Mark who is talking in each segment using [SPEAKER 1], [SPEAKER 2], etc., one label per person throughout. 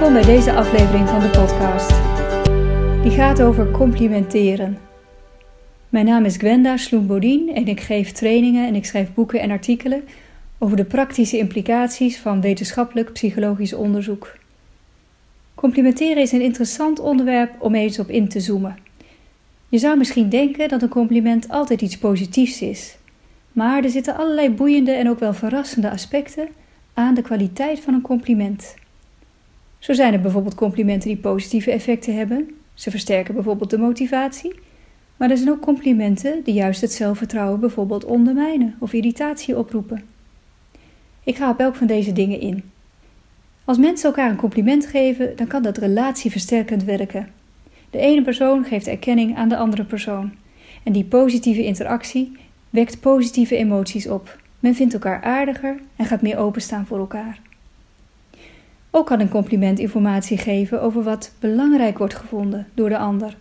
[SPEAKER 1] Welkom bij deze aflevering van de podcast. Die gaat over complimenteren. Mijn naam is Gwenda Sloembodien en ik geef trainingen en ik schrijf boeken en artikelen over de praktische implicaties van wetenschappelijk psychologisch onderzoek. Complimenteren is een interessant onderwerp om eens op in te zoomen. Je zou misschien denken dat een compliment altijd iets positiefs is, maar er zitten allerlei boeiende en ook wel verrassende aspecten aan de kwaliteit van een compliment. Zo zijn er bijvoorbeeld complimenten die positieve effecten hebben. Ze versterken bijvoorbeeld de motivatie. Maar er zijn ook complimenten die juist het zelfvertrouwen bijvoorbeeld ondermijnen of irritatie oproepen. Ik ga op elk van deze dingen in. Als mensen elkaar een compliment geven, dan kan dat relatieversterkend werken. De ene persoon geeft erkenning aan de andere persoon. En die positieve interactie wekt positieve emoties op. Men vindt elkaar aardiger en gaat meer openstaan voor elkaar. Ook kan een compliment informatie geven over wat belangrijk wordt gevonden door de ander.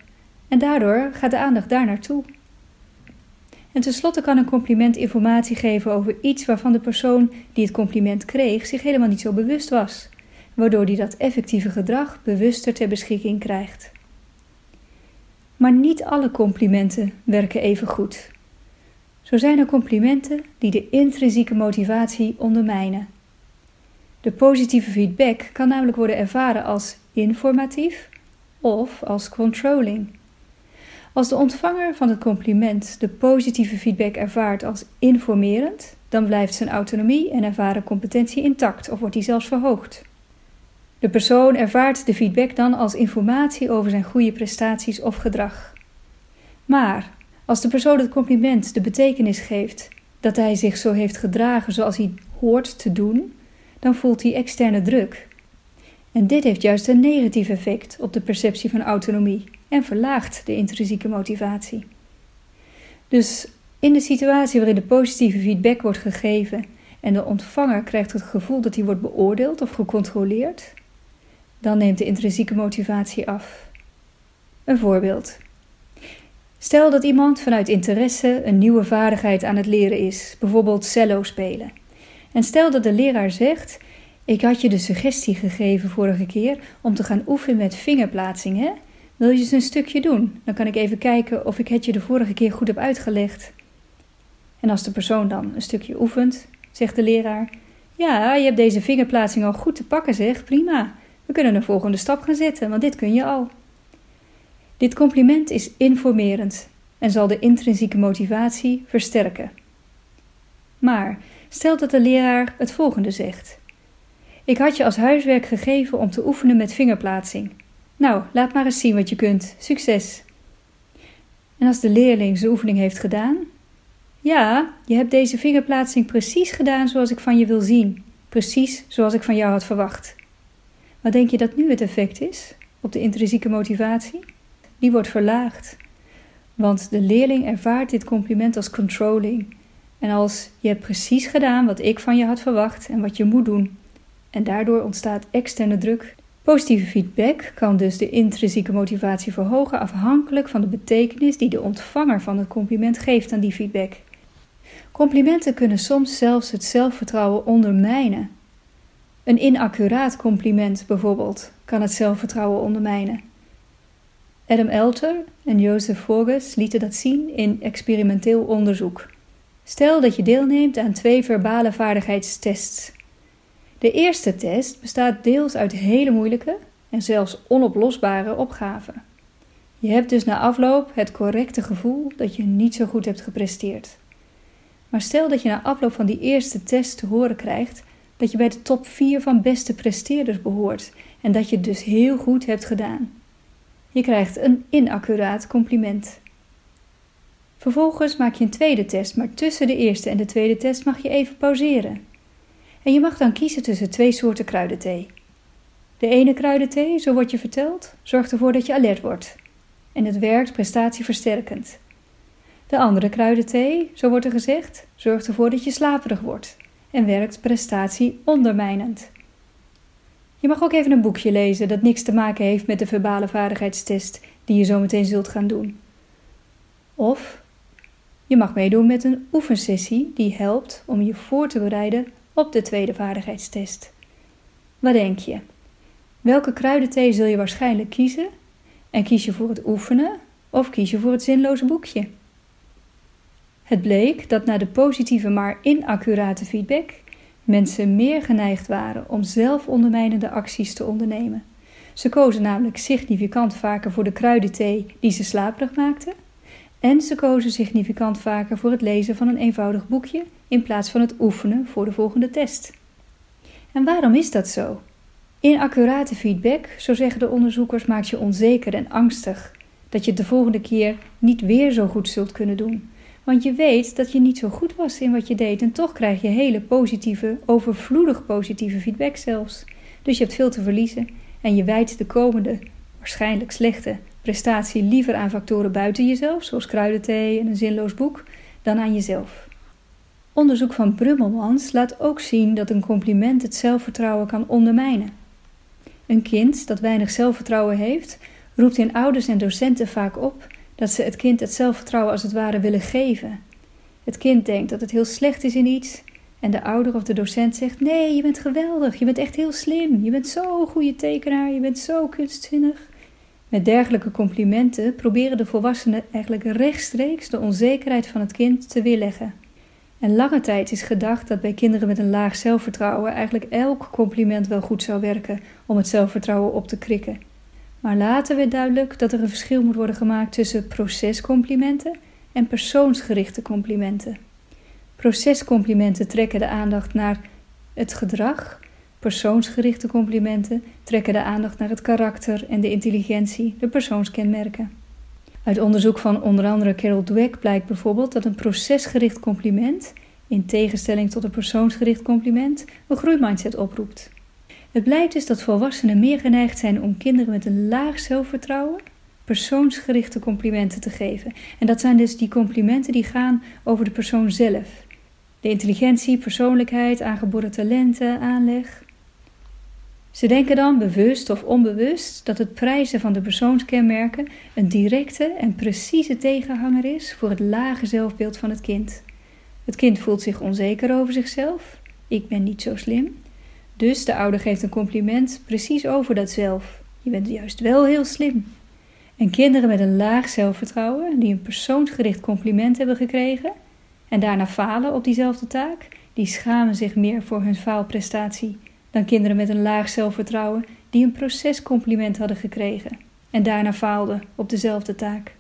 [SPEAKER 1] En daardoor gaat de aandacht daar naartoe. En tenslotte kan een compliment informatie geven over iets waarvan de persoon die het compliment kreeg zich helemaal niet zo bewust was, waardoor hij dat effectieve gedrag bewuster ter beschikking krijgt. Maar niet alle complimenten werken even goed. Zo zijn er complimenten die de intrinsieke motivatie ondermijnen de positieve feedback kan namelijk worden ervaren als informatief of als controlling. Als de ontvanger van het compliment de positieve feedback ervaart als informerend, dan blijft zijn autonomie en ervaren competentie intact of wordt die zelfs verhoogd. De persoon ervaart de feedback dan als informatie over zijn goede prestaties of gedrag. Maar als de persoon het compliment de betekenis geeft dat hij zich zo heeft gedragen zoals hij hoort te doen, dan voelt hij externe druk. En dit heeft juist een negatief effect op de perceptie van autonomie en verlaagt de intrinsieke motivatie. Dus in de situatie waarin de positieve feedback wordt gegeven en de ontvanger krijgt het gevoel dat hij wordt beoordeeld of gecontroleerd, dan neemt de intrinsieke motivatie af. Een voorbeeld. Stel dat iemand vanuit interesse een nieuwe vaardigheid aan het leren is, bijvoorbeeld cello spelen. En stel dat de leraar zegt: Ik had je de suggestie gegeven vorige keer om te gaan oefenen met vingerplaatsing? Wil je eens een stukje doen? Dan kan ik even kijken of ik het je de vorige keer goed heb uitgelegd. En als de persoon dan een stukje oefent, zegt de leraar: Ja, je hebt deze vingerplaatsing al goed te pakken, zeg. Prima. We kunnen de volgende stap gaan zetten, want dit kun je al. Dit compliment is informerend en zal de intrinsieke motivatie versterken. Maar Stel dat de leraar het volgende zegt: Ik had je als huiswerk gegeven om te oefenen met vingerplaatsing. Nou, laat maar eens zien wat je kunt. Succes! En als de leerling zijn oefening heeft gedaan: Ja, je hebt deze vingerplaatsing precies gedaan zoals ik van je wil zien, precies zoals ik van jou had verwacht. Wat denk je dat nu het effect is op de intrinsieke motivatie? Die wordt verlaagd. Want de leerling ervaart dit compliment als controlling, en als je hebt precies gedaan wat ik van je had verwacht en wat je moet doen. En daardoor ontstaat externe druk. Positieve feedback kan dus de intrinsieke motivatie verhogen afhankelijk van de betekenis die de ontvanger van het compliment geeft aan die feedback. Complimenten kunnen soms zelfs het zelfvertrouwen ondermijnen. Een inaccuraat compliment bijvoorbeeld kan het zelfvertrouwen ondermijnen. Adam Elter en Joseph Forges lieten dat zien in experimenteel onderzoek. Stel dat je deelneemt aan twee verbale vaardigheidstests. De eerste test bestaat deels uit hele moeilijke en zelfs onoplosbare opgaven. Je hebt dus na afloop het correcte gevoel dat je niet zo goed hebt gepresteerd. Maar stel dat je na afloop van die eerste test te horen krijgt dat je bij de top 4 van beste presteerders behoort en dat je het dus heel goed hebt gedaan. Je krijgt een inaccuraat compliment. Vervolgens maak je een tweede test, maar tussen de eerste en de tweede test mag je even pauzeren. En je mag dan kiezen tussen twee soorten kruidenthee. De ene kruidenthee, zo wordt je verteld, zorgt ervoor dat je alert wordt. En het werkt prestatieversterkend. De andere kruidenthee, zo wordt er gezegd, zorgt ervoor dat je slaperig wordt en werkt prestatie ondermijnend. Je mag ook even een boekje lezen dat niks te maken heeft met de verbale vaardigheidstest die je zo meteen zult gaan doen. Of je mag meedoen met een oefensessie die helpt om je voor te bereiden op de tweede vaardigheidstest. Wat denk je? Welke kruidenthee zul je waarschijnlijk kiezen? En kies je voor het oefenen of kies je voor het zinloze boekje? Het bleek dat na de positieve maar inaccurate feedback mensen meer geneigd waren om zelfondermijnende acties te ondernemen. Ze kozen namelijk significant vaker voor de kruidenthee die ze slaperig maakte, en ze kozen significant vaker voor het lezen van een eenvoudig boekje in plaats van het oefenen voor de volgende test. En waarom is dat zo? Inaccurate feedback, zo zeggen de onderzoekers, maakt je onzeker en angstig dat je het de volgende keer niet weer zo goed zult kunnen doen. Want je weet dat je niet zo goed was in wat je deed en toch krijg je hele positieve, overvloedig positieve feedback zelfs. Dus je hebt veel te verliezen en je wijdt de komende, waarschijnlijk slechte, prestatie liever aan factoren buiten jezelf, zoals kruidenthee en een zinloos boek, dan aan jezelf. Onderzoek van Brummelmans laat ook zien dat een compliment het zelfvertrouwen kan ondermijnen. Een kind dat weinig zelfvertrouwen heeft, roept in ouders en docenten vaak op dat ze het kind het zelfvertrouwen als het ware willen geven. Het kind denkt dat het heel slecht is in iets en de ouder of de docent zegt: Nee, je bent geweldig, je bent echt heel slim, je bent zo'n goede tekenaar, je bent zo kunstzinnig. Met dergelijke complimenten proberen de volwassenen eigenlijk rechtstreeks de onzekerheid van het kind te weerleggen. En lange tijd is gedacht dat bij kinderen met een laag zelfvertrouwen eigenlijk elk compliment wel goed zou werken om het zelfvertrouwen op te krikken. Maar later werd duidelijk dat er een verschil moet worden gemaakt tussen procescomplimenten en persoonsgerichte complimenten. Procescomplimenten trekken de aandacht naar het gedrag, persoonsgerichte complimenten trekken de aandacht naar het karakter en de intelligentie, de persoonskenmerken. Uit onderzoek van onder andere Carol Dweck blijkt bijvoorbeeld dat een procesgericht compliment, in tegenstelling tot een persoonsgericht compliment, een groeimindset oproept. Het blijkt dus dat volwassenen meer geneigd zijn om kinderen met een laag zelfvertrouwen persoonsgerichte complimenten te geven. En dat zijn dus die complimenten die gaan over de persoon zelf. De intelligentie, persoonlijkheid, aangeboren talenten, aanleg. Ze denken dan bewust of onbewust dat het prijzen van de persoonskenmerken een directe en precieze tegenhanger is voor het lage zelfbeeld van het kind. Het kind voelt zich onzeker over zichzelf. Ik ben niet zo slim. Dus de ouder geeft een compliment precies over dat zelf. Je bent juist wel heel slim. En kinderen met een laag zelfvertrouwen, die een persoonsgericht compliment hebben gekregen en daarna falen op diezelfde taak, die schamen zich meer voor hun faalprestatie dan kinderen met een laag zelfvertrouwen die een procescompliment hadden gekregen en daarna faalden op dezelfde taak.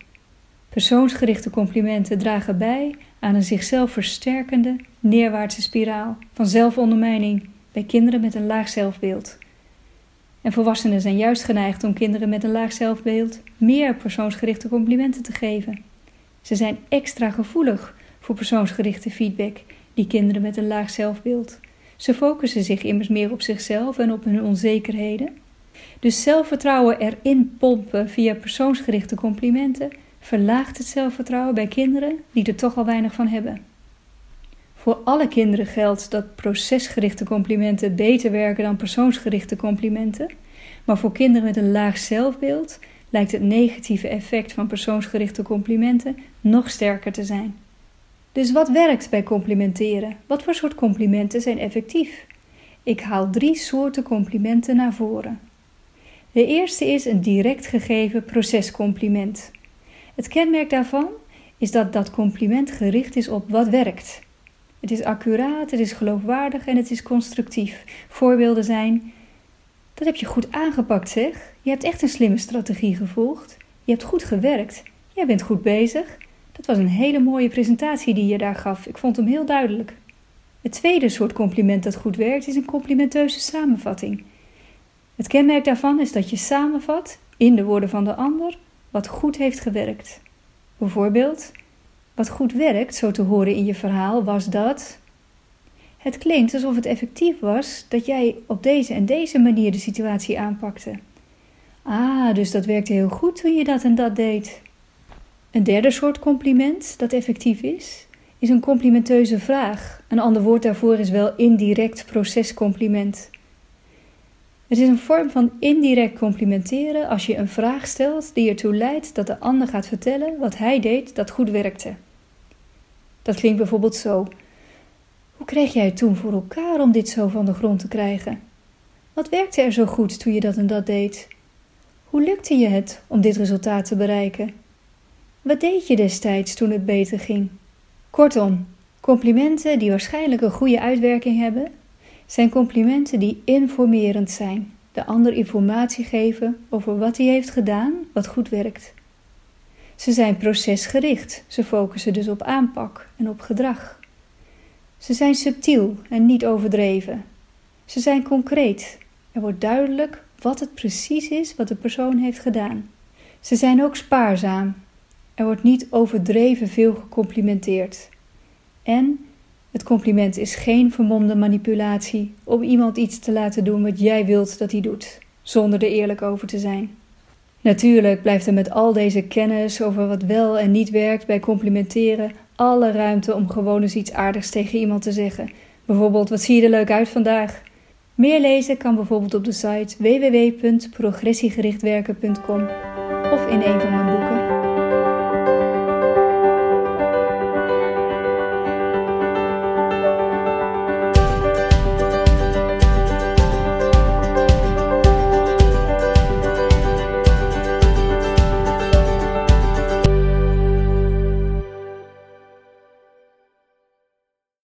[SPEAKER 1] Persoonsgerichte complimenten dragen bij aan een zichzelf versterkende neerwaartse spiraal van zelfondermijning bij kinderen met een laag zelfbeeld. En volwassenen zijn juist geneigd om kinderen met een laag zelfbeeld meer persoonsgerichte complimenten te geven. Ze zijn extra gevoelig voor persoonsgerichte feedback die kinderen met een laag zelfbeeld. Ze focussen zich immers meer op zichzelf en op hun onzekerheden. Dus zelfvertrouwen erin pompen via persoonsgerichte complimenten verlaagt het zelfvertrouwen bij kinderen die er toch al weinig van hebben. Voor alle kinderen geldt dat procesgerichte complimenten beter werken dan persoonsgerichte complimenten, maar voor kinderen met een laag zelfbeeld lijkt het negatieve effect van persoonsgerichte complimenten nog sterker te zijn. Dus wat werkt bij complimenteren? Wat voor soort complimenten zijn effectief? Ik haal drie soorten complimenten naar voren. De eerste is een direct gegeven procescompliment. Het kenmerk daarvan is dat dat compliment gericht is op wat werkt. Het is accuraat, het is geloofwaardig en het is constructief. Voorbeelden zijn: dat heb je goed aangepakt, zeg. Je hebt echt een slimme strategie gevolgd. Je hebt goed gewerkt. Jij bent goed bezig. Dat was een hele mooie presentatie die je daar gaf. Ik vond hem heel duidelijk. Het tweede soort compliment dat goed werkt is een complimenteuze samenvatting. Het kenmerk daarvan is dat je samenvat, in de woorden van de ander, wat goed heeft gewerkt. Bijvoorbeeld, wat goed werkt, zo te horen in je verhaal, was dat. Het klinkt alsof het effectief was dat jij op deze en deze manier de situatie aanpakte. Ah, dus dat werkte heel goed toen je dat en dat deed. Een derde soort compliment dat effectief is, is een complimenteuze vraag. Een ander woord daarvoor is wel indirect procescompliment. Het is een vorm van indirect complimenteren als je een vraag stelt die ertoe leidt dat de ander gaat vertellen wat hij deed dat goed werkte. Dat klinkt bijvoorbeeld zo: Hoe kreeg jij het toen voor elkaar om dit zo van de grond te krijgen? Wat werkte er zo goed toen je dat en dat deed? Hoe lukte je het om dit resultaat te bereiken? Wat deed je destijds toen het beter ging? Kortom, complimenten die waarschijnlijk een goede uitwerking hebben, zijn complimenten die informerend zijn, de ander informatie geven over wat hij heeft gedaan wat goed werkt. Ze zijn procesgericht, ze focussen dus op aanpak en op gedrag. Ze zijn subtiel en niet overdreven. Ze zijn concreet. Er wordt duidelijk wat het precies is wat de persoon heeft gedaan. Ze zijn ook spaarzaam. Er wordt niet overdreven veel gecomplimenteerd. En het compliment is geen vermomde manipulatie om iemand iets te laten doen wat jij wilt dat hij doet, zonder er eerlijk over te zijn. Natuurlijk blijft er met al deze kennis over wat wel en niet werkt bij complimenteren alle ruimte om gewoon eens iets aardigs tegen iemand te zeggen. Bijvoorbeeld: Wat zie je er leuk uit vandaag? Meer lezen kan bijvoorbeeld op de site www.progressiegerichtwerken.com of in een van mijn boeken.